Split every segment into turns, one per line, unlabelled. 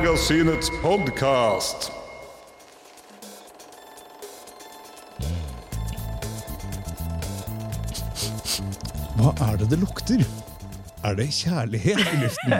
Filmmagasinets podkast.
Hva er det det lukter? Er det kjærlighet i luften?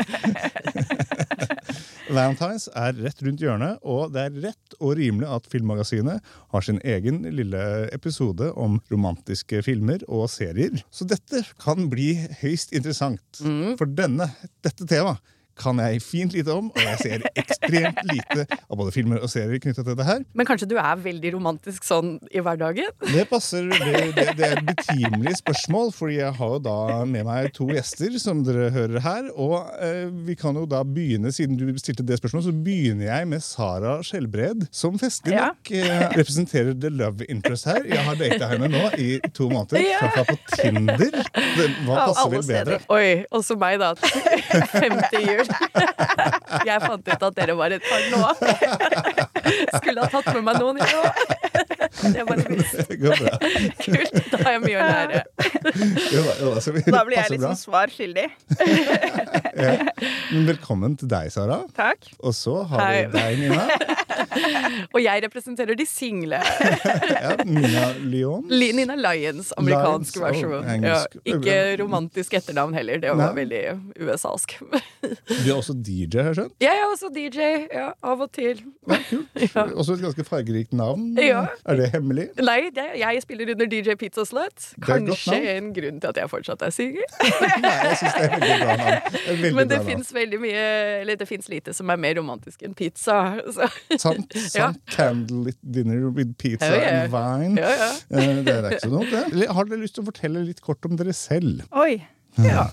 Valentines er rett rundt hjørnet, og det er rett og rimelig at Filmmagasinet har sin egen lille episode om romantiske filmer og serier. Så dette kan bli høyst interessant. For denne, dette temaet kan jeg fint lite om, og jeg ser ekstremt lite av både filmer og serier knyttet til dette her.
Men kanskje du er veldig romantisk sånn i hverdagen?
Det passer, det, det, det er et betimelig spørsmål, fordi jeg har jo da med meg to gjester, som dere hører her. Og eh, vi kan jo da begynne, siden du stilte det spørsmålet, så begynner jeg med Sara Skjelbred, som festlig
Ja.
eh, representerer the love interest her. Jeg har data henne nå i to måneder,
Ja.
traff henne på Tinder. Det, hva passer vel bedre?
Oi, også meg, da. Femte jul. Jeg fant ut at dere var et par nå. Skulle ha tatt med meg noen, jeg òg. Det var. Kult. Da har jeg mye å lære.
Jo, da, jo, da,
Da blir jeg
litt
liksom svar skyldig.
Men Velkommen til deg, Sara.
Takk.
Og så har
Hei.
vi deg, Nina.
Og jeg representerer de single.
Ja, Nina Lyons.
Li- Nina Lyons, amerikansk
oh,
versjon. Ja, ikke romantisk etternavn heller. Det var
Nei.
veldig USA-sk.
Du er også DJ, har jeg skjønt?
Jeg er også DJ, ja, av og til.
Ja, kult.
Ja.
Også et ganske fargerikt navn.
Ja.
Er det hemmelig?
Nei, det, jeg spiller under DJ Pizza Slut.
godt
Kanskje en grunn til at jeg fortsatt er singel.
Nei, jeg syns det er veldig bra navn. Veldig
Men det fins veldig mye Eller det fins lite som er mer romantisk enn pizza. Så.
Sant, sant. Candlelit dinner with pizza
Ja, ja.
and wine.
Ja, ja.
Eh, Det er ikke så dumt, det. Har dere lyst til å fortelle litt kort om dere selv?
Oi.
ja.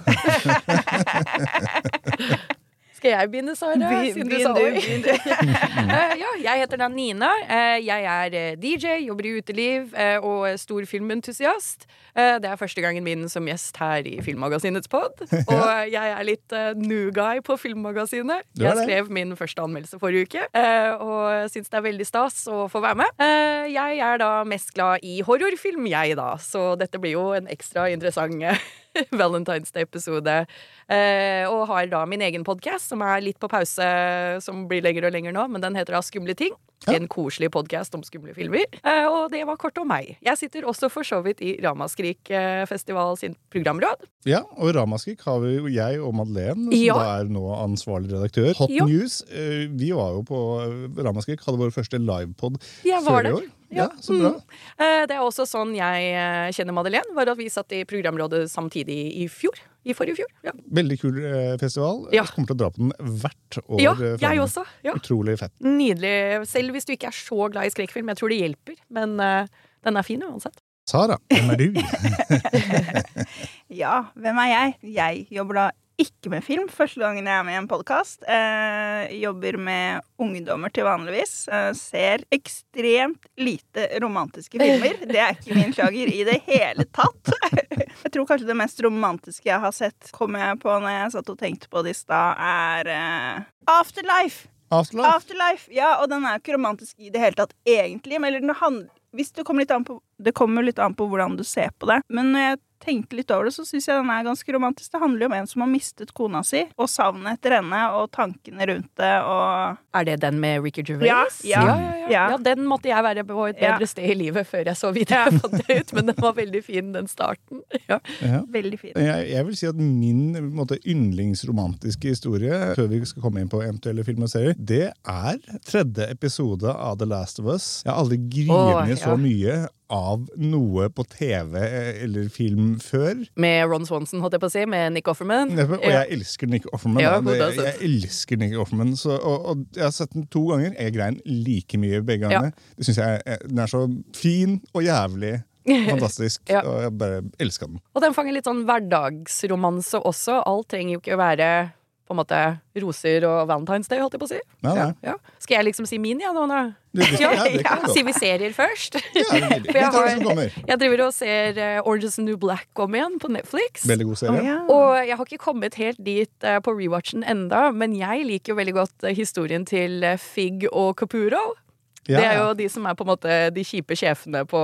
Skal jeg begynne, Sara?
Begynn
Siden du sa
du.
oi? Eh, ja, jeg heter da Nina. Eh, jeg er eh, DJ, jobber i uteliv eh, og stor filmentusiast. Eh, det er første gangen min som gjest her i Filmmagasinets pod. Og jeg er litt new guy på Filmmagasinet. Jeg skrev min første anmeldelse forrige uke, eh, og syns det er veldig stas å få være med. Eh, jeg er da mest glad i horrorfilm, jeg da, så dette blir jo en ekstra interessant Valentine's Day-episode. Eh, og har da min egen podkast, som er litt på pause, som blir lenger og lenger nå, men den heter da Skumle ting.
Ja.
En koselig podkast om skumle filmer. Eh, og det var kort om meg. Jeg sitter også for så vidt i Ramaskrik eh, festival sin programråd.
Ja, og Ramaskrik har vi jo jeg og Madeleine, som
Ja.
da er nå ansvarlig redaktør. Hot
Ja.
News. eh, Vi var jo på Ramaskrik, hadde vår første livepod før i år. Ja, så bra.
Mm. Det er også sånn jeg eh, kjenner Madeleine, var at vi satt i programrådet samtidig i fjor. I forrige fjor. Ja,
Veldig kul eh, festival.
Ja.
Jeg kommer til å dra på den hvert år.
ja
eh,
jeg
fremme.
også. Ja.
Utrolig fett.
Nydelig. Selv hvis du ikke er så glad i skrekkfilm. Jeg tror det hjelper, men uh, den er fin uansett.
Sara, hvem er du?
Ja, hvem er jeg? Jeg jobber da ikke med film. Første gangen jeg er med i en podkast. Eh, jobber med ungdommer til vanligvis. Eh, ser ekstremt lite romantiske filmer. Det er ikke min sjanger i det hele tatt. jeg tror kanskje det mest romantiske jeg har sett, kom jeg på når jeg satt og tenkte på det i stad, er eh, Afterlife.
Afterlife?
Afterlife, ja, og den er jo ikke romantisk i det hele tatt, egentlig. Men eller den handler hvis det kommer litt an på Det kommer litt an på hvordan du ser på det. Men når jeg tenkte litt over det, så syns jeg den er ganske romantisk. Det handler jo om en som har mistet kona si, og savnet etter henne, og tankene rundt det, og
Er det den med Ricky Gervais?
Ja, ja,
ja, ja, ja. den måtte jeg være på et
Ja.
bedre sted i livet før jeg så videre
jeg
fant det ut, men den var veldig fin, den starten. Ja.
Ja.
Veldig fin.
Jeg, jeg vil si at min måte, yndlingsromantiske historie, før vi skal komme inn på eventuelle film og serier, det er tredje episode av The Last of Us. Jeg har aldri grinet
oh, ja.
så mye av noe på TV eller film før.
Med Ron Swanson, holdt jeg på å si, med Nick Offerman.
Og jeg elsker Nick Offerman.
Ja, doesn't?
jeg elsker Nick Offerman så, og, og jeg har sett den to ganger. Jeg grein like mye begge gangene. Det synes jeg er- Den er så fin og jævlig. Fantastisk.
Ja.
Og jeg bare elsker den.
Og den fanger litt sånn hverdagsromanse også. Alt trenger jo ikke å være på en måte roser og Valentine's Day, holdt jeg på å si.
Nei, nei.
Ja, ja. Skal jeg liksom si min, ja, nå? nå?
Ja,
Sier vi serier først?
Ja, det er
jeg har- Jeg driver og ser eh, Orange is the New Black om igjen på Netflix.
Veldig god serie.
Oh, ja.
Og jeg har ikke kommet helt dit eh, på rewatchen enda, men jeg liker jo veldig godt eh, historien til Fig og Capuro.
Ja,
Det er jo de som er på en måte de kjipe sjefene på,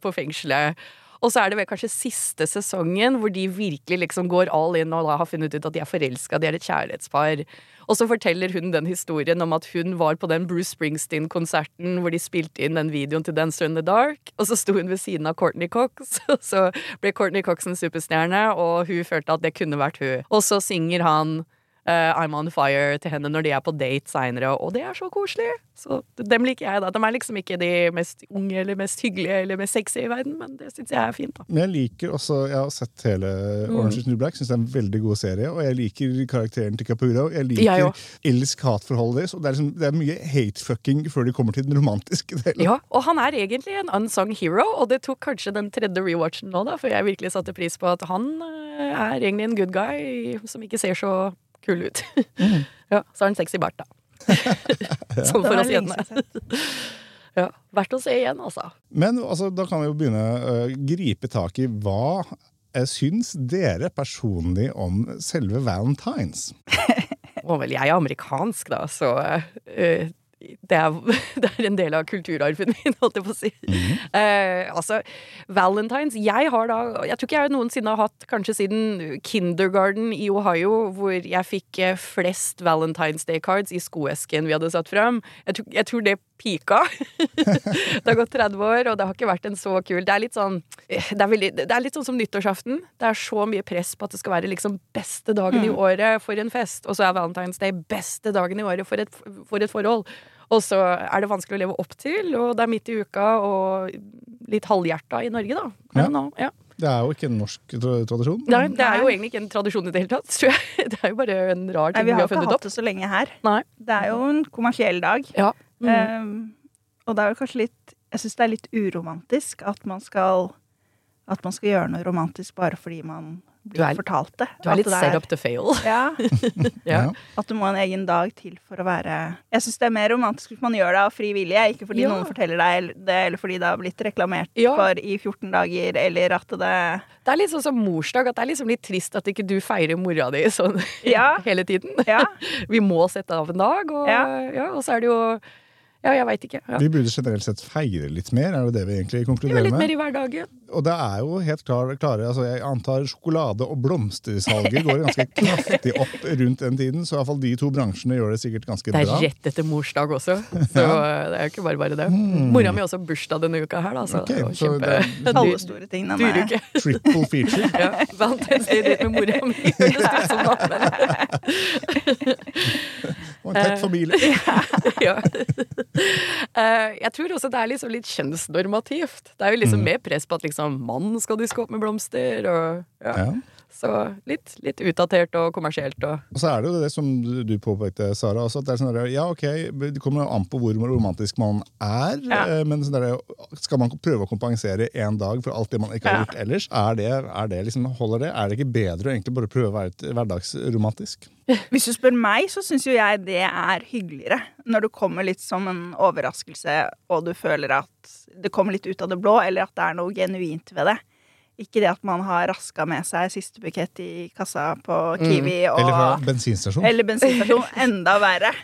på fengselet. Og så er det vel kanskje siste sesongen hvor de virkelig liksom går all in og da har funnet ut at de er forelska, de er et kjærlighetspar. Og så forteller hun den historien om at hun var på den Bruce Springsteen-konserten hvor de spilte inn den videoen til Dancer in the Dark, og så sto hun ved siden av Courtney Cox, og så ble Courtney Cox en superstjerne, og hun følte at det kunne vært hun. Og så synger han eh, I'm on fire til henne når de er på date seinere, og det er så koselig. Så dem liker jeg, da. De er liksom ikke de mest unge eller mest hyggelige eller mest sexy i verden, men det syns jeg er fint, da.
Men jeg liker også, jeg har sett hele Orange is the New Black, syns det er en veldig god serie. Og jeg liker karakteren til Capuro. Jeg liker elsk-hat-forholdet deres. Og det er, liksom, det er mye hate-fucking før de kommer til den romantiske delen.
Ja, og han er egentlig en unsung hero, og det tok kanskje den tredje rewatchen nå, da, for jeg virkelig satte pris på at han eh, er egentlig en good guy som ikke ser så kul ut. ja, så har han sexy bart, da. sånn for oss jentene. Ja, verdt å se igjen, altså.
Men altså, da kan vi jo begynne å gripe tak i hva jeg syns dere personlig om selve Valentines?
Og vel, jeg er amerikansk, da, så eh, det, er, det er en del av kulturarven min, holdt jeg på å si. Eh, altså, Valentines Jeg har da Jeg tror ikke jeg noensinne har hatt, kanskje siden kindergarten i Ohio, hvor jeg fikk eh, flest Valentine's Day cards i skoesken vi hadde satt frem. Jeg tror, jeg tror det pika. det har gått 30 år, og det har ikke vært en så kul Det er litt sånn eh, Det er, veldig, det er litt sånn som nyttårsaften. Det er så mye press på at det skal være liksom beste dagen i året for en fest, og så er Valentine's Day beste dagen i året for et, for et forhold. Og så er det vanskelig å leve opp til, og det er midt i uka og litt halvhjerta i Norge, da.
Ja.
Nå, ja.
Det er jo ikke en norsk tra- tradisjon.
Det, er, det er jo egentlig ikke en tradisjon i det hele tatt, tror jeg. Det er jo bare en rar
Nei,
ting
vi har
funnet opp.
Vi har ikke hatt det så lenge her.
Nei.
Det er jo en kommersiell dag.
Ja. Mm.
Um, og det er jo kanskje litt Jeg syns det er litt uromantisk at man skal At man skal gjøre noe romantisk bare fordi man blir
er-
fortalt det.
Du er litt set up to fail.
Ja,
Ja.
At du må en egen dag til for å være Jeg syns det er mer romantisk hvis man gjør det av fri vilje, ikke fordi
Ja.
noen forteller deg det, eller fordi det har blitt reklamert
Ja.
for i 14 dager, eller at det
Det er litt sånn som morsdag, at det er liksom litt trist at ikke du feirer mora di sånn
Ja.
hele tiden.
Ja.
Vi må sette av en dag, og,
Ja.
ja. og så er det jo Ja, jeg veit ikke. Ja.
Vi burde generelt sett feire litt mer, er det det vi egentlig konkluderer med?
litt mer i hverdagen.
Og det er jo helt klar, klare altså Jeg antar sjokolade- og blomstersalget går ganske kraftig opp rundt den tiden, så i hvert fall de to bransjene gjør det sikkert ganske bra.
Det er
bra.
rett etter morsdag også, så det er jo ikke bare bare det. Mora mi har også bursdag denne uka her, da, så
okay,
det er jo kjempe
det
Alle store tingene.
Dyruke.
Triple feature.
Ja, Valentine's Day det med mora mi høres ut som men
Og en tett familie.
ja. Eh, Jeg tror også det er liksom litt kjønnsnormativt. Det er jo liksom mer press på at liksom mann skal diske opp med blomster, og ja.
Ja.
Så litt, litt utdatert og kommersielt og
Og så er det jo det som du påpekte, Sara. Også, at det er sånn der, ja, ok, det kommer jo an på hvor romantisk man er.
Ja.
eh, Men sånn der, skal man prøve å kompensere én dag for alt det man ikke har
Ja.
gjort ellers? Er det, er det liksom, holder det? Er det ikke bedre å egentlig bare prøve å være hverdagsromantisk?
Hvis du spør meg, så syns jo jeg det er hyggeligere. Når det kommer litt som en overraskelse, og du føler at det kommer litt ut av det blå, eller at det er noe genuint ved det. Ikke det at man har raska med seg siste bukett i kassa på Kiwi og
Eller fra bensinstasjon?
Eller bensinstasjon. Enda verre.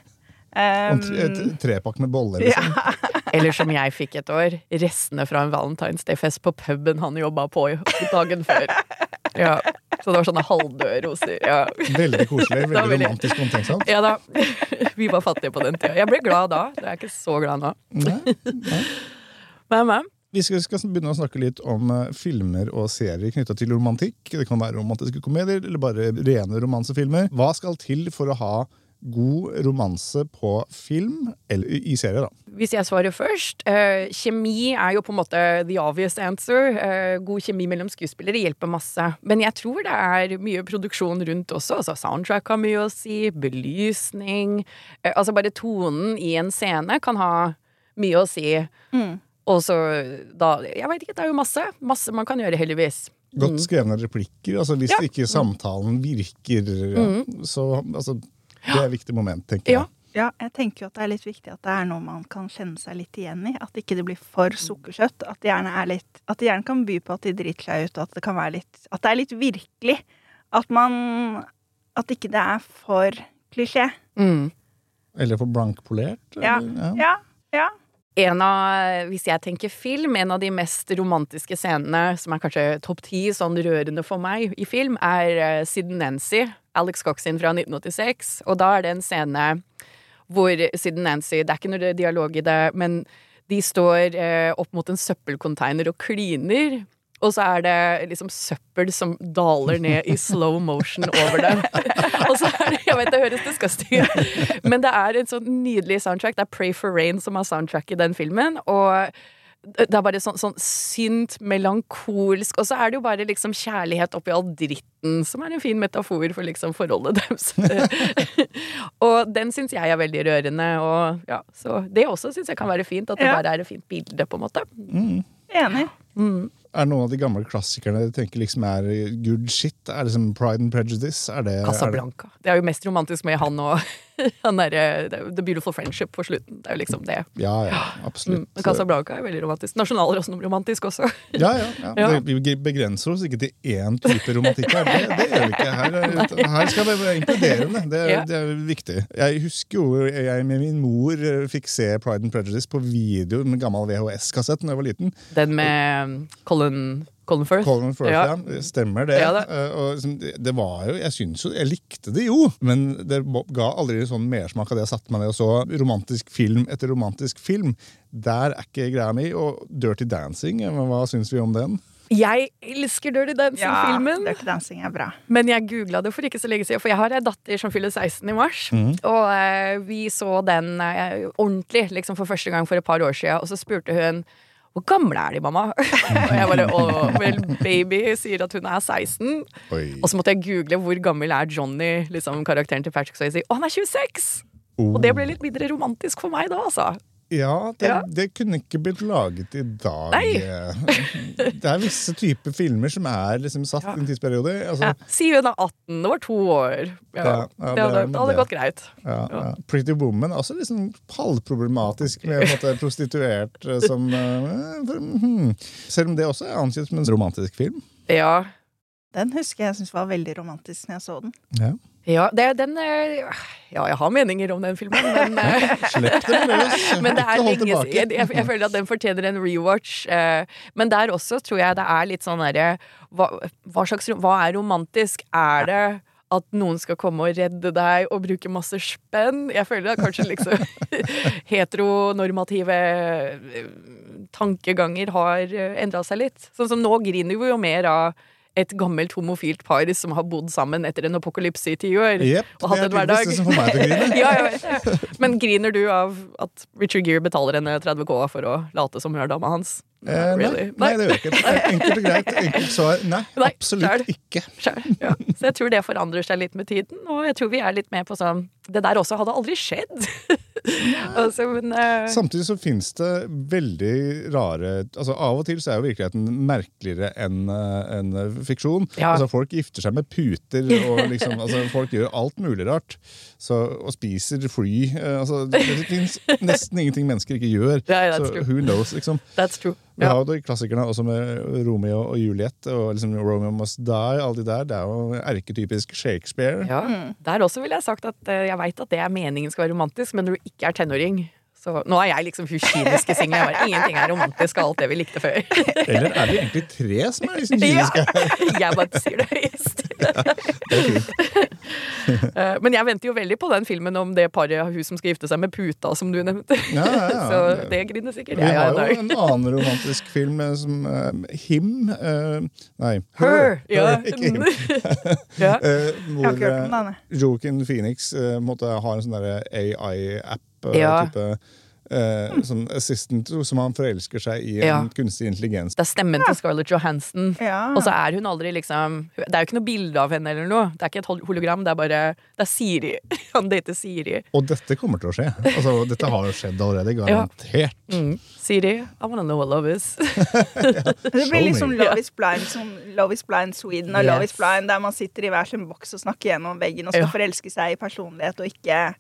Um,
et, trepakk med boller. Liksom.
Eller som jeg fikk et år, restene fra en Valentine's Day-fest på puben han jobba på dagen før. Ja, Så det var sånne halvdøde roser. Ja.
Veldig koselig. Veldig
veldig-
romantisk og omtenksomt.
ja da. Vi var fattige på den tida. Jeg ble glad da. Jeg er ikke så glad nå.
Nei.
Men, men.
Vi skal, skal begynne å snakke litt om eh, filmer og serier knytta til romantikk. Det kan være romantiske komedier eller bare rene romansefilmer. Hva skal til for å ha god romanse på film, eller i serier, serie, da?
Hvis jeg svarer først eh, Kjemi er jo på en måte the obvious answer. Eh, god kjemi mellom skuespillere hjelper masse. Men jeg tror det er mye produksjon rundt også. Altså Soundtrack har mye å si. Belysning. Eh, altså bare tonen i en scene kan ha mye å si.
Mm.
Og så da Jeg veit ikke, det er jo masse. Masse man kan gjøre, heldigvis.
Godt skrevne replikker. altså Hvis
Mm. Ja. Mm.
ikke samtalen virker, ja, så altså, Det er et viktig moment, tenker
Ja.
jeg.
Ja, jeg tenker jo at det er litt viktig at det er noe man kan kjenne seg litt igjen i. At ikke det blir for sukkersøtt. At det gjerne er litt At det gjerne kan by på at de driter seg ut, og at det kan være litt At det er litt virkelig. At man At ikke det er for klisjé.
Mm.
Eller for blankpolert.
Ja.
eller-
Ja. Ja.
En av, hvis jeg tenker film, en av de mest romantiske scenene, som er kanskje topp ti sånn rørende for meg i film, er uh, Sid Nancy, Alex Cox sin fra 1986. Og da er det en scene hvor Sid Nancy Det er ikke noe dialog i det, men de står uh, opp mot en søppelcontainer og kliner. Og så er det liksom søppel som daler ned i slow motion over dem. og så er det, Jeg vet det høres disgusting ut, men det er en sånn nydelig soundtrack. Det er Pray for Rain som har soundtrack i den filmen. Og det er bare sånn, sånn synt, melankolsk, og så er det jo bare liksom kjærlighet oppi all dritten, som er en fin metafor for liksom forholdet deres. og den syns jeg er veldig rørende, og ja, så det også syns jeg kan være fint. At det bare er et fint bilde, på en måte.
Enig.
Er noen av de gamle klassikerne du tenker liksom er good shit? Er liksom Pride and Prejudice? Er det, er det
Casablanca. Det er jo mest romantisk med han og han derre The Beautiful Friendship på slutten. Det er jo liksom det.
Ja, ja,
Mm.
absolutt.
Men Casablanca er veldig romantisk. Nasjonalromantisk også.
Ja, ja, ja.
Ja.
Vi begrenser oss ikke til én type romantikk her. Det, det gjør vi ikke. Her, her skal vi være inkluderende. Det, det er viktig. Jeg husker jo jeg med min mor eh, fikk se Pride and Prejudice på video med gammel VHS-kassett da jeg var liten.
Den med um, Colin, Colin Firth.
Colin Firth,
Ja.
ja. Stemmer det.
Ja, det.
Eh, Og liksom, det, det var jo, Jeg syns jo, jeg likte det jo, men det ga aldri sånn mersmak av det jeg satte meg ned og så romantisk film etter romantisk film. Der er ikke greia mi. Og Dirty Dancing, men hva syns vi om den?
Jeg elsker Dirty Dancing-filmen.
Ja, Dirty Dancing er bra.
Men jeg googla det for ikke så lenge siden, for jeg har ei datter som fyller 16 i mars. Og eh, vi så den eh, ordentlig liksom for første gang for et par år siden, og så spurte hun hvor gamle er de, mamma? og jeg bare å, vel, baby sier at hun er 16.
Oi.
Og så måtte jeg google hvor gammel er Johnny, liksom karakteren til Patrick Swayze. Og han er 26!
Oh.
Og det ble litt mindre romantisk for meg da, altså.
Ja, det,
Ja.
det kunne ikke blitt laget i dag.
Nei.
Det er visse typer filmer som er liksom satt
Ja.
i en tidsperiode. Altså,
Ja. Si hun er 18, det var to år. Ja,
Ja, ja,
det,
det
hadde, det hadde
det.
gått greit.
ja, ja. Pretty Woman er også liksom halvproblematisk med en måte, prostituert eh, som eh, hmm. Selv om det også er ansett som en romantisk film.
Ja.
Den husker jeg syns var veldig romantisk når jeg så den.
Ja.
Ja, det, den eh, Ja, jeg har meninger om den filmen, men
Slipp den løs!
Men det er lenge
tilbake.
siden. Jeg, jeg føler at den fortjener en rewatch. eh, Men der også tror jeg det er litt sånn derre hva, hva slags Hva er romantisk? Er det at noen skal komme og redde deg og bruke masse spenn? Jeg føler at kanskje liksom heteronormative eh, tankeganger har endra seg litt. Sånn som nå griner vi jo mer av et gammelt homofilt par som har bodd sammen etter en apokalypse i ti år.
Yep,
og hatt en hverdag. ja, jeg vet. Men griner du av at Richard Gere betaler henne 30 K for å late som hun er dama hans?
Eh, nei,
Really?
nei, det gjør jeg ikke. Enkelt og greit. Enkelt svar. Nei,
Nei,
absolutt
selv.
ikke.
Ja. Så jeg tror det forandrer seg litt med tiden, og jeg tror vi er litt med på sånn Det der også hadde aldri skjedd. altså, men uh...
Samtidig så finnes det veldig rare altså Av og til så er jo virkeligheten merkeligere enn en fiksjon.
Ja.
Altså Folk gifter seg med puter, og liksom, altså folk gjør alt mulig rart. Så, og spiser fly. eh, altså Det, fins nesten ingenting mennesker ikke gjør.
Yeah,
så
true.
who knows, liksom.
that's true.
Vi
Ja.
har jo de klassikerne også med Romeo og Juliet og liksom Romeo Must Die. Alle de der, Det er jo erketypisk Shakespeare.
Ja. Der også ville jeg sagt at eh, jeg veit at det er meningen skal være romantisk, men når du ikke er tenåring så Nå er jeg liksom hun kyniske singelen. Ingenting er romantisk av alt det vi likte før.
Eller er vi egentlig tre som er liksom
Ja. Jeg bare sier det høyest. Ja, Men jeg venter jo veldig på den filmen om det paret hun som skal gifte seg med puta, som du nevnte.
Ja, ja, ja.
Så det griner sikkert
Vi har jo en annen romantisk film eh, som uh, Him uh, Nei,
Her! Ja.
Her, ikke Him.
ja.
Eh, hvor eh. Joaquin Phoenix eh, måtte ha en sånn AI-app eh,
Ja.
type eh, sånn assistant som han forelsker seg i en
Ja.
kunstig intelligens.
Det er stemmen til Scarlett Johansson.
Ja.
Og så er hun aldri liksom Det er jo ikke noe bilde av henne eller noe. Det er ikke et hologram, det er bare Det er Siri. Han dater Siri.
Og dette kommer til å skje. Altså, dette har jo skjedd allerede, garantert.
Mm. Siri, I wanna know what love is.
Det blir liksom. Love is Blind som Love is Blind Sweden og Love is Blind, der man sitter i hver sin boks og snakker gjennom veggen og skal
Ja.
forelske seg i personlighet og ikke,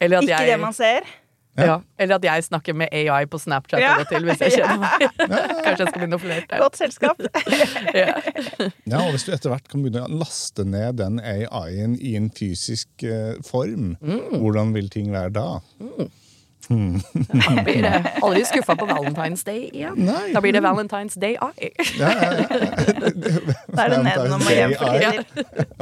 Eller at,
ikke det man ser.
ja, eller at jeg snakker med AI på Snapchat
Ja.
til hvis jeg kjenner meg. Kanskje jeg skal begynne å flørte.
Godt selskap.
Ja.
Ja, og Hvis du etter hvert kan begynne å laste ned den AI-en i en fysisk eh, form,
Mm.
hvordan vil ting være da?
Da blir det aldri skuffa på Valentine's Day igjen.
Nei.
Da blir det Valentine's Day Eye.
Ja, ja, ja.
Da er det nedenom og hjem for kvinner.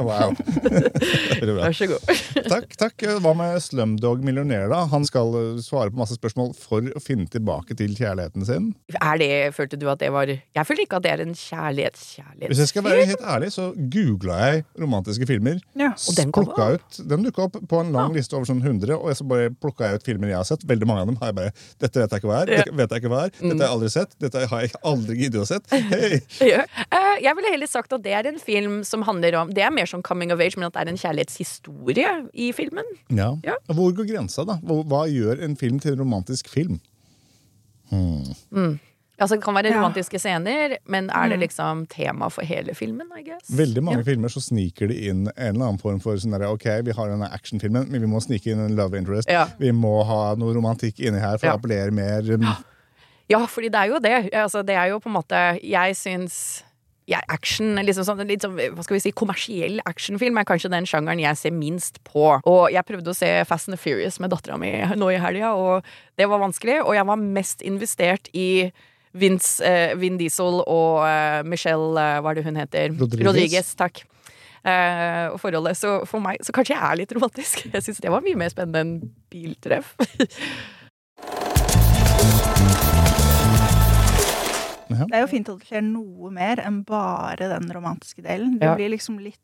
Wow. Bra.
Vær så god.
Takk. takk. Hva med Slumdog Millionær, da? Han skal svare på masse spørsmål for å finne tilbake til kjærligheten sin.
Er det, Følte du at det var Jeg føler ikke at det er en kjærlighetskjærlighet.
Hvis jeg skal være helt ærlig, så googla jeg romantiske filmer.
Ja.
Og den kom
ut, den dukka opp på en lang liste over sånn 100, og så bare plukka jeg ut filmer jeg har sett. Veldig mange av dem har jeg bare Dette vet jeg ikke hva er. Dette vet jeg ikke hva er. Dette har jeg aldri sett. Dette har jeg aldri giddet å sett. Hey.
Ja. Eh, jeg ville heller sagt at det er en film som handler om Det er mer som coming of age, men at det er en kjærlighetshistorie i filmen.
Ja.
Ja.
Hvor går grensa, da? Hva, hva gjør en film til en romantisk film?
Altså Det kan være
Ja.
romantiske scener, men er det liksom tema for hele filmen? I guess?
Veldig mange filmer så sniker de inn en eller annen form for sånn der, ok, vi har denne actionfilmen, men vi må snike inn en love interest.
Ja.
Vi må ha noe romantikk inni her for
Ja.
å appellere mer. um,
Ja, fordi det er jo det. Altså, det er jo på en måte Jeg syns ja, action, liksom sånn, litt sånn, hva skal vi si, kommersiell actionfilm er kanskje den sjangeren jeg ser minst på. Og jeg prøvde å se Fast and the Furious med dattera mi nå i helga, og det var vanskelig. Og jeg var mest investert i Vince, eh, Vin Diesel og eh, Michelle eh, Hva er det hun heter?
Rodriguez.
takk. Eh, og forholdet. Så for meg Så kanskje jeg er litt romantisk. Jeg syns det var mye mer spennende enn biltreff.
Det er jo fint at det skjer noe mer enn bare den romantiske delen. Det
Ja.
blir liksom litt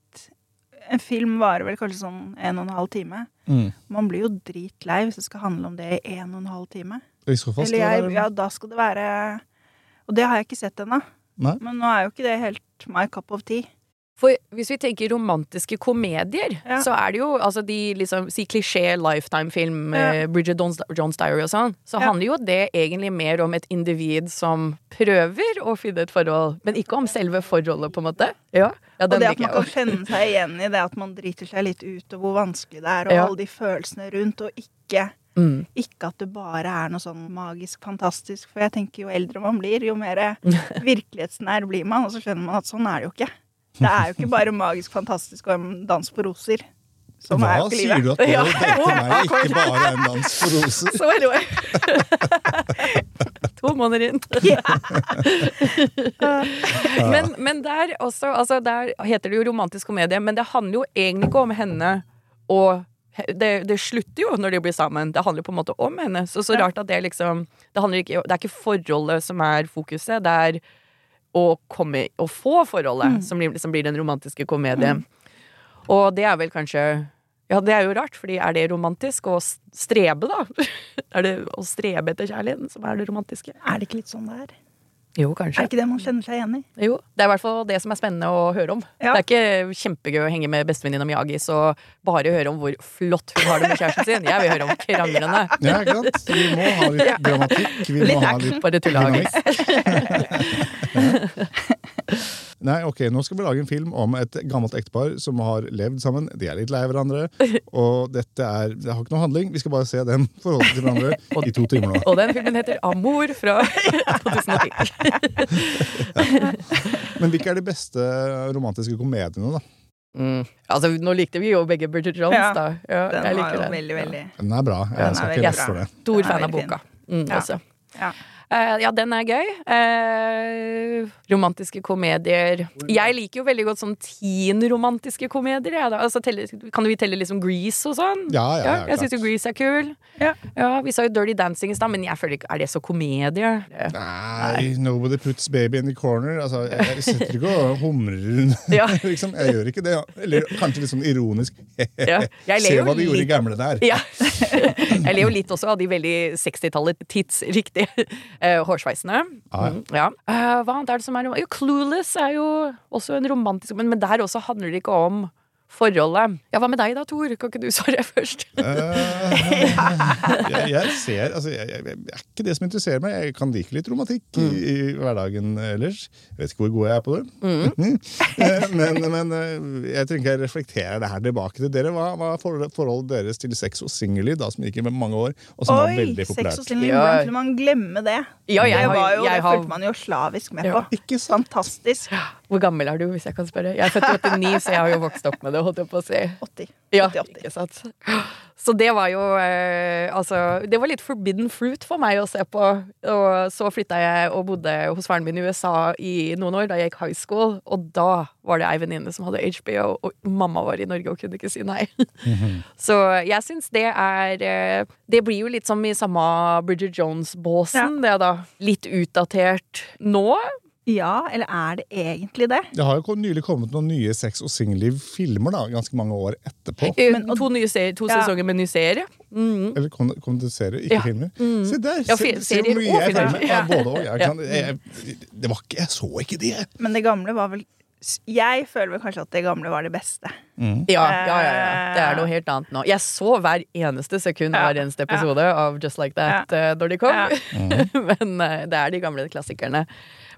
En film varer vel kanskje sånn en og en halv time.
Mm.
Man blir jo dritlei hvis det skal handle om det i en og en halv time.
Skal
Eller jeg, ja, da skal det være Og det har jeg ikke sett ennå. Men nå er jo ikke det helt my cup of tea.
For hvis vi tenker romantiske komedier,
Ja.
så er det jo altså de liksom Si klisjé Lifetime-film,
Ja.
eh, Bridget Jones, Diary og sånn, så
Ja.
handler jo det egentlig mer om et individ som prøver å finne et forhold, men ikke om selve forholdet, på en måte. Ja, ja
Og det at man kan kjenne seg igjen i det at man driter seg litt ut, og hvor vanskelig det er, og
Ja.
alle de følelsene rundt, og ikke
Mm.
Ikke at det bare er noe sånn magisk fantastisk, for jeg tenker jo eldre man blir, jo mer virkelighetsnær blir man, og så skjønner man at sånn er det jo ikke. Det er jo ikke bare magisk fantastisk og en dans på roser. Sånn er
Hva sier
livet.
du at det
Ja.
date meg ikke bare er en dans på roser?
Så er det To måneder inn. men, men der også altså Der heter det jo romantisk komedie, men det handler jo egentlig ikke om henne og det, det slutter jo når de blir sammen. Det handler på en måte om henne. Så så rart at det liksom Det, ikke, det er ikke forholdet som er fokuset, det er å komme Å få forholdet som, blir, som blir den romantiske komedien. Og det er vel kanskje Ja, det er jo rart, fordi er det romantisk å strebe, da? er det å strebe etter kjærligheten som er det romantiske?
Er det ikke litt sånn det er?
Jo, kanskje.
Er ikke det man kjenner seg igjen i?
Jo, Det er i hvert fall det som er spennende å høre om.
Ja.
Det er ikke kjempegøy å henge med bestevenninna Miyagis og bare høre om hvor flott hun har det med kjæresten sin. Jeg vil høre om kranglene.
Ja, ikke sant? Vi må ha litt dramatikk. Vi må
Litt
ha litt
bare Agis.
Nei, ok, Nå skal vi lage en film om et gammelt ektepar som har levd sammen. De er litt lei hverandre. Og dette er, det har ikke noe handling. Vi skal bare se dem forholde seg til hverandre i to timer nå.
Og den filmen heter Amor fra 2010.
Men hvilke er de beste romantiske komediene, da?
Mm. Altså, nå likte vi jo begge Bridget Jones,
Ja,
da. Ja,
Den
jeg
var jo
den.
veldig, veldig
Den er bra. Jeg
er
skal ikke
bra.
for det.
Stor
er
fan av boka. Mm,
Ja.
også.
Ja.
Eh, ja, den er gøy. Eh, romantiske komedier. Jeg liker jo veldig godt sånn teen-romantiske komedier. Ja, da. altså, telle, kan vi telle liksom Grease og sånn?
Ja, ja, ja,
jeg syns jo. Grease er kul.
Ja.
Vi sa jo Dirty Dancing i stad, men jeg føler ikke Er det så komedie?
Nei, nobody puts baby in the corner. Altså, jeg, sitter ikke og humrer.
Ja.
liksom, jeg gjør ikke det. Eller kanskje litt sånn ironisk.
Ja,
Se hva de gjorde i gamle der.
Ja. Jeg ler jo litt også av de veldig 60-tallet tidsriktige eh, hårsveisene.
Ah, ja.
Mm, ja. Eh, hva annet er det som er jo, Clueless er jo også en romantisk Men, men der også handler det ikke om forholdet. Ja, Hva med deg da, Tor? Kan ikke du svare først?
Eh, jeg, jeg ser altså, jeg, jeg, jeg er ikke det som interesserer meg. Jeg kan like litt romantikk i, i hverdagen ellers. Jeg vet ikke hvor god jeg er på det. Mm. men, men eh, jeg trenger ikke jeg reflekterer det her tilbake til dere. Hva, var forholdet, deres til sex og singly da, som gikk i mange år, og som var
Oi!
populært?
Sex og
singly,
singelliv.
Ja.
Hvordan kunne man glemme det?
Ja, jeg
det var jo,
jeg
det
har-
fulgte man jo slavisk med
Ja.
på.
Ikke sant?
Fantastisk.
Hvor gammel er du, hvis jeg kan spørre? Jeg er født i 89, så jeg har jo vokst opp med det holdt jeg på å si.
80.
Ja,
80-80.
ikke sant. Så det var jo eh, Altså, det var litt forbidden fruit for meg å se på. Og så flytta jeg og bodde hos faren min i USA i noen år, da jeg gikk high school. Og da var det ei venninne som hadde HBO, og mamma var i Norge og kunne ikke si nei. Så jeg syns det er eh, Det blir jo litt som i samme Bridget Jones-båsen, det da. Litt utdatert nå.
Ja, eller er det egentlig det?
Det har jo nylig kommet noen nye sex- og singelliv-filmer da, ganske mange år etterpå.
Eh,
Men- og-
to nye serier, to
Ja.
sesonger med ny serie. Mm.
Eller kom, kom det serier, ikke
Ja.
filmer.
Mm.
Se der!
Ja,
se, se hvor mye jeg
filmer.
med. Ja,
Ja.
både og. Jeg, kan, jeg, det var ikke, jeg så ikke det!
Men det gamle var vel Jeg føler vel kanskje at det gamle var det beste.
Mm.
Ja, ja, ja, ja. Det er noe helt annet nå. Jeg så hver eneste sekund
Ja.
hver eneste episode av Just Like That eh, når de kom.
Ja.
Men eh, det er de gamle klassikerne.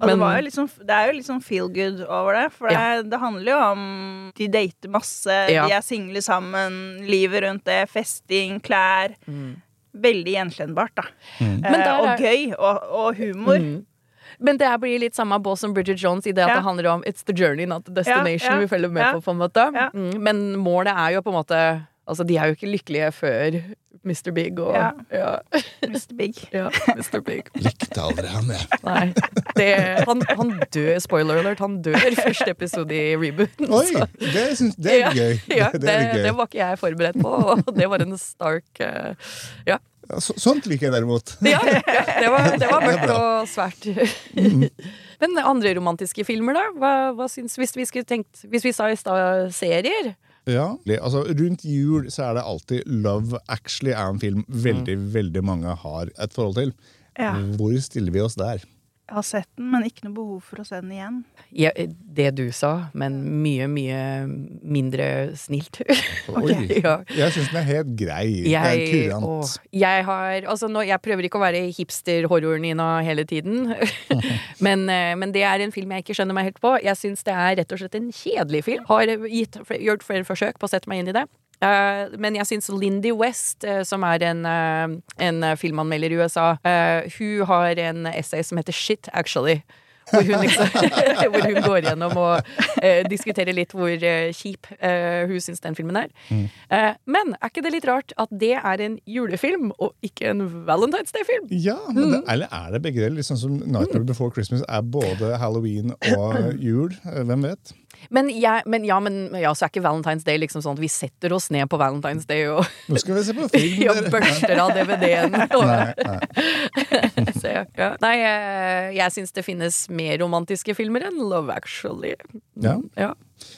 Og det,
Men-
var jo litt sånn, det er jo litt sånn feel good over det. For det, det handler jo om De dater masse,
Ja.
de er single sammen, livet rundt det, festing, klær.
Mm.
Veldig gjenkjennbart, da.
Mm.
Eh, og
er-
gøy. Og, og humor.
Mm. Men det blir litt samme bås som Bridget Jones i det at
Ja.
det handler om It's the journey, not the destination
Ja, ja,
vi følger med
ja.
på, på en måte.
Ja.
Mm. Men målet er jo på en måte Altså, de er jo ikke lykkelige før Mr. Big og
Ja.
ja,
Mr. Big.
ja, Mr. Big.
Likte aldri han, jeg.
Nei. Det, han, han dør, spoiler alert, han dør første episode i rebooten.
Oi!
så-
Det, syns, det er gøy.
Ja,
det,
det,
det
det,
gøy.
var ikke jeg forberedt på, og det var en stark eh, Ja.
Ja, så, sånt liker jeg derimot.
ja, ja det, var, det var mørkt
bra.
og svært. Men andre romantiske filmer, da? Hva, hva syns, hvis, vi skulle tenkt, hvis vi sa i stad serier?
Ja, altså Rundt jul så er det alltid Love Actually er en film veldig veldig mange har et forhold til.
Ja.
Hvor stiller vi oss der?
Har sett den, men ikke noe behov for å se den igjen.
Ja, det du sa, men mye, mye mindre snilt.
okay.
ja.
Jeg syns den er helt grei. er
Jeg,
kurant.
jeg har Altså, nå, jeg prøver ikke å være hipster-horroren-Nina hele tiden. men, eh, men det er en film jeg ikke skjønner meg helt på. Jeg syns det er rett og slett en kjedelig film. Har gitt, gjort flere forsøk på å sette meg inn i det. Eh, men jeg syns Lindy West, eh, som er en, eh, en filmanmelder i USA, hun har en essay som heter Shit, actually. Hvor hun, liksom, hvor hun går gjennom og eh, diskuterer litt hvor eh, kjip eh, hun syns den filmen er. Eh, men er ikke det litt rart at det er en julefilm og ikke en Valentine's Day-film?
Ja, men
Mm.
det, Eller er det begge deler? Sånn som Nightmare Before Christmas er både halloween og jul. Hvem vet?
Men, jeg, men, ja, men ja, så er ikke Valentine's Day liksom sånn at vi setter oss ned på Valentine's Day og
Nå skal vi se på film. dere.
børster av DVD-en.
Nei, nei.
Ja. Nei, eh, jeg syns det finnes mer romantiske filmer enn Love Actually.
Ja.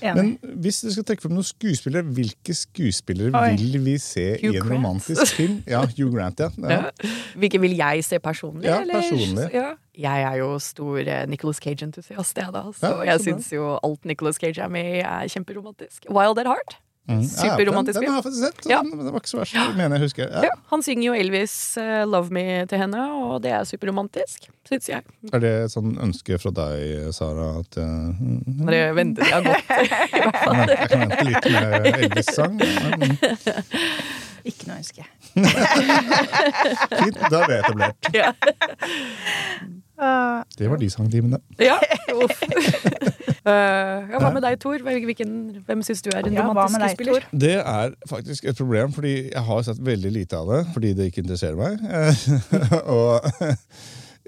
Ja.
Men hvis dere skal trekke frem noen skuespillere, hvilke skuespillere
Oi.
vil vi se
Hugh
i en
Grant.
romantisk film? Ja, Hugh Grant, ja. ja.
Ja. Hvilke vil jeg se personlig?
Ja,
eller?
personlig.
Ja. Jeg er jo stor Nicholas Nicolas Cage-entusiast, jeg, da. Så
Ja,
jeg syns jo alt Nicolas Cage er med i, er kjemperomantisk. Wild at Heart.
Mm.
Superromantisk
Ja, den, den har jeg faktisk sett.
Ja.
Den, var ikke så verst, mener jeg husker. Ja.
Han synger jo Elvis uh, 'Love Me' til henne, og det er superromantisk, syns jeg.
Er det et sånn ønske fra deg, Sara, at uh, mm,
Det venter jeg gått, i hvert fall.
jeg kan vente litt med Elvis-sang? Mm.
Ikke noe ønske.
Fint, da er det etablert.
Ja.
Uh,
Det var de sangtimene.
ja. Uff. Eh, ja, hva med deg, Tor? Hvilken, hvem syns du er en
Ja,
romantisk skuespiller?
Det er faktisk et problem, fordi jeg har sett veldig lite av det. Fordi det ikke interesserer meg. og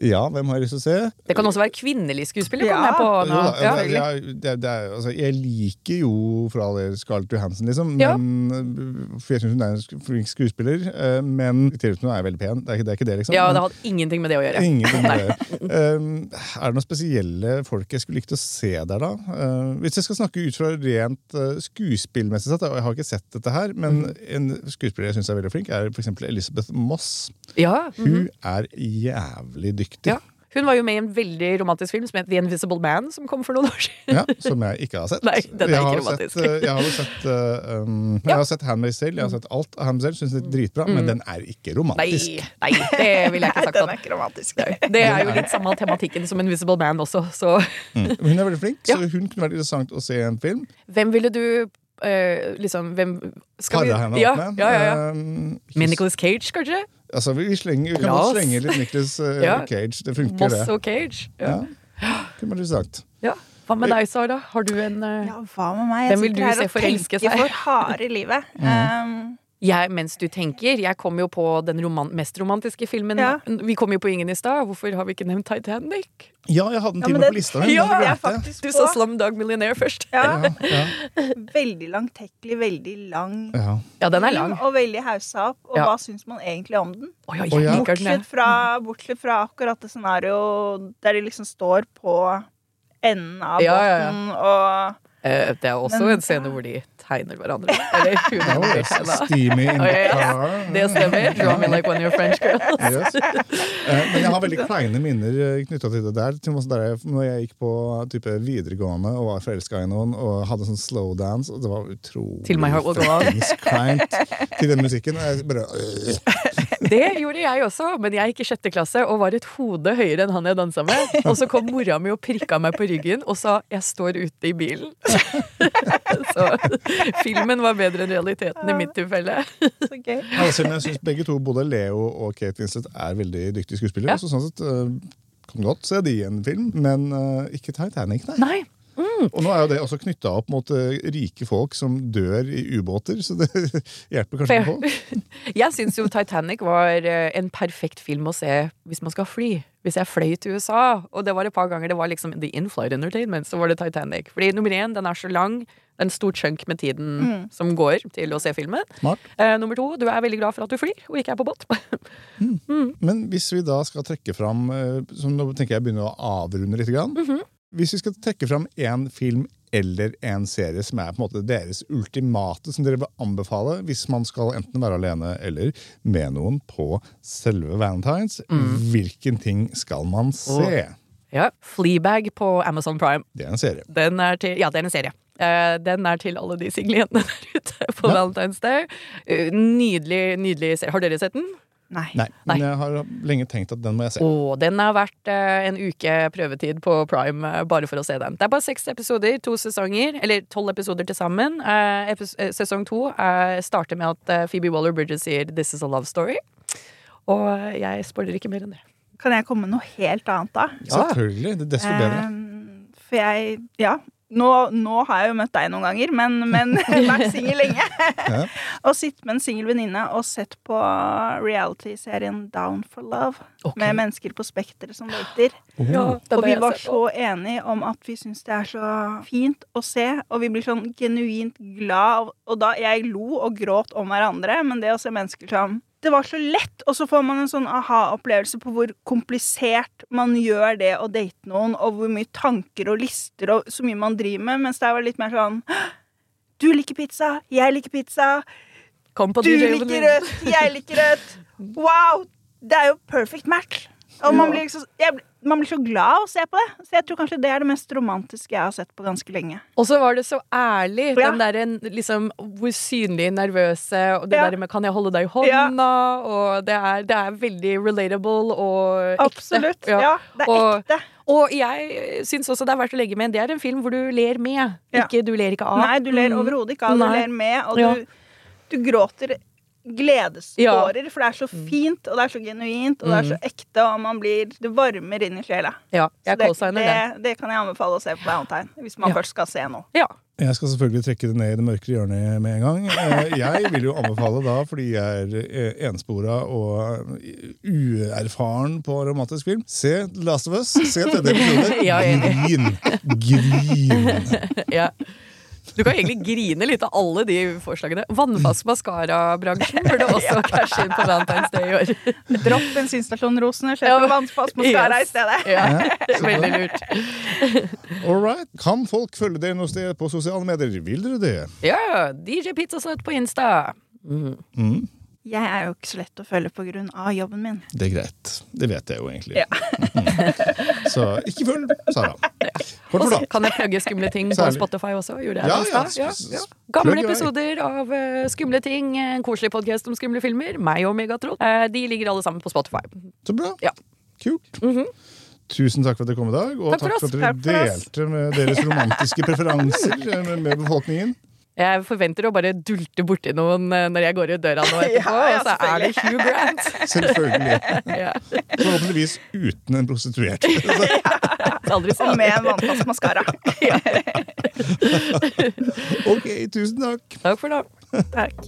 ja, hvem har jeg lyst til å se?
Det kan også være kvinnelig skuespiller.
Ja.
på
Jo
nå.
da,
Ja.
det, jeg, det, det er, altså, jeg liker jo for all del Scarlett Johansen, liksom.
Ja.
Men, for jeg syns hun er en flink skuespiller. eh, Men i til hun er veldig pen. Det er, ikke- det er ikke det, liksom.
ja, det hadde ingenting med det å gjøre.
Ingenting med det. Um, er det noen spesielle folk jeg skulle likt å se der, da? Uh, hvis jeg skal snakke ut fra rent uh, skuespillmessig sett, og jeg har ikke sett dette her, men
mm.
en skuespiller jeg syns er veldig flink, er f.eks. Elisabeth Moss.
Ja, mhm.
Hun er jævlig dyktig.
Ja. Hun var jo med i en veldig romantisk film som het The Invisible Man, som kom for noen år siden.
Ja, som jeg ikke har sett.
Nei, den er
jeg, har
ikke romantisk.
sett, uh, jeg har jo sett uh, um, Jeg har sett Handmaid's Tale, jeg har sett alt av Handmaid's Tale, syns det er dritbra, men den er ikke
romantisk. Nei, nei, det ville jeg ikke sagt.
den er ikke romantisk.
Det er jo litt samme tematikken som Invisible Man også, så
Mm. Hun er veldig flink,
Ja.
så hun kunne vært interessant å se i en film.
hvem ville du eh, liksom hvem skal vi,
Para henne
ja,
opp med.
ja, ja, ja.
Uh,
Med Nicolas Cage, kanskje?
Altså, vi, slenger, vi kan godt slenge litt Nicholas uh,
Ja.
Cage. Det funker,
Moss
det.
og Cage. Ja.
Ja. Kunne du sagt.
Ja. Hva med deg, Sara? Har du en uh,
Ja, hva med meg? Jeg
Hvem vil
sitter
du
her
se
og
forelske
tenker for harde i livet. Um,
jeg, Mens du tenker, jeg kom jo på den roman mest romantiske filmen.
Ja.
Vi kom jo på ingen i stad. Hvorfor har vi ikke nevnt Titanic?
Ja, jeg hadde den
Ja,
til
men det-
på lista.
ja,
jeg
Du sa Slumdog Millionaire først.
Ja,
Ja, ja,
veldig langtekkelig, veldig lang.
ja.
Ja, den er lang.
Og veldig haussa opp. Og
Ja.
hva syns man egentlig om den?
Oh, ja,
ja.
Bortsett fra, bortsett fra akkurat det scenarioet der de liksom står på enden av
Ja, ja, ja.
båten og
Eh, Det er også
Men-
en scene hvor de tegner hverandre. Eller hun
Oh, yes. Steamy in the car.
Det stemmer. Draw me like one of your French girls.
Yes. Eh, Men jeg har veldig kleine minner knytta til det der. Når jeg gikk på type videregående og var forelska i noen og hadde sånn slowdance, og det var utrolig
Til
kleint til den musikken. Og jeg bare øh.
Det gjorde jeg også, men jeg gikk i sjette klasse og var et hode høyere enn han jeg dansa med. Og så kom mora mi og prikka meg på ryggen og sa 'jeg står ute i bilen'. Så filmen var bedre enn realiteten i mitt tilfelle.
Okay.
Ja, Selv om jeg syns begge to, både Leo og Kate Winslet, er veldig dyktige skuespillere.
Ja.
Så sånn sett øh, kan godt se de i en film, men uh, ikke Titanic, nei.
Nei.
Og nå er jo det også knytta opp mot øh, rike folk som dør i ubåter, så det hjelper kanskje
Fair.
på.
Jeg syns jo Titanic var eh, en perfekt film å se hvis man skal fly. Hvis jeg fløy til USA, og det var et par ganger det var liksom The In-Flight Entertainment, så var det Titanic. Fordi nummer én, den er så lang. Det er en stor chunk med tiden som går til å se filmen.
Smart.
Eh, nummer to, du er veldig glad for at du flyr, og ikke er på båt.
Men hvis vi da skal trekke fram øh, så Nå tenker jeg begynner å avrunde litt. Grann.
Mhm.
Hvis vi skal trekke fram én film eller en serie som er på en måte deres ultimate, som dere vil anbefale hvis man skal enten være alene eller med noen på selve Valentines, hvilken ting skal man se?
ja, Fleabag på Amazon Prime.
Det er en serie.
Den er til, ja, det er en serie. Eh, den er til alle de single jentene der ute på
Ja.
Valentine's Day. Eh, nydelig, nydelig serie. Har dere sett den?
Nei.
Nei, men jeg har lenge tenkt at den må jeg se.
Og den er verdt eh, en uke prøvetid på Prime eh, bare for å se den. Det er bare seks episoder, to sesonger, eller tolv episoder til sammen. Eh, epis eh, sesong to eh, starter med at eh, Phoebe Waller-Bridges sier 'This is a love story'. Og eh, jeg spoiler ikke mer enn det.
Kan jeg komme med noe helt annet, da?
Ja.
Selvfølgelig. det er Desto bedre.
Um, for jeg Ja. Nå, nå har jeg jo møtt deg noen ganger, men, men vært singel lenge.
Ja.
og sittet med en singel venninne og sett på reality-serien Down for Love.
Okay.
Med mennesker på spekteret som dater.
Ja,
Og vi var så enige om at vi syns det er så fint å se, og vi blir sånn genuint glad. Og da jeg lo og gråt om hverandre, men det å se mennesker som Det var så lett, og så får man en sånn aha-opplevelse på hvor komplisert man gjør det å date noen, og hvor mye tanker og lister og så mye man driver med, mens det var litt mer sånn Du liker pizza, jeg liker pizza.
Kom på
Du liker rødt, jeg liker rødt. Wow! Det er jo perfect match. Og man blir, så, jeg, man blir så glad av å se på det. Så jeg tror kanskje det er det mest romantiske jeg har sett på ganske lenge.
Og så var det så ærlig.
Ja.
Den derre liksom hvor synlig nervøse, og det
Ja.
der med 'kan jeg holde deg i hånda', og det er, det er veldig relatable og ekte.
Absolutt. Ja, det er
Og-
ekte.
Og jeg syns også det er verdt å legge med. Det er en film hvor du ler med.
Ja.
Ikke, du ler ikke av.
Nei, du ler
Mm.
overhodet ikke av. Du
Nei.
ler med, og
Ja.
du, du gråter gledestårer, for det er så
Mm.
fint, og det er så genuint, og det er så ekte, og man blir Det varmer inn i sjela.
Ja, jeg
det,
det.
det, det kan jeg anbefale å se på Valentine, hvis man
Ja.
først skal se noe.
Ja.
Jeg skal selvfølgelig trekke det ned i det mørkere hjørnet med en gang. Eh, Jeg vil jo anbefale da, fordi jeg er eh, enspora og uerfaren på romantisk film, se Last of Us. Se tredje episode.
Ja,
Grin! Grin!
ja. Du kan egentlig grine litt av alle de forslagene. Vannfast maskara-bransjen burde også cashe inn på Valentine's Day i år.
Dropp bensinstasjonrosene,
Ja,
kjøp vannfast maskara i stedet.
Ja,
Ja,
Veldig lurt.
All right. Kan folk følge dere noe sted på sosiale medier? Vil dere det?
Ja, DJ Pizzasnøtt på Insta. Mm.
Mm,
Jeg er jo ikke så lett å følge av jobben min.
det er greit. Det vet jeg jo egentlig.
Ja.
Mm. Så ikke følg Sara.
Og så kan jeg plugge skumle ting på Spotify også. Gjorde jeg
Ja,
det
ja.
Ja, ja. Gamle episoder av eh, Skumle ting, en koselig podkast om skumle filmer. Meg og Megatroll. Eh, de ligger alle sammen på Spotify.
Så bra.
Ja.
Kult.
-hmm.
Tusen takk for at dere kom i dag, og
Takk for
takk for at dere
Takk for
delte med deres romantiske preferanser eh, med, med befolkningen.
Jeg forventer å bare dulte borti noen eh, når jeg går ut døra nå etterpå,
Ja,
og så er det Hugh Grant.
Selvfølgelig.
Ja.
Forhåpentligvis uten en prostituert.
Aldri
Og med en vannfast maskara.
Ok, tusen takk.
Takk for nå.
Takk.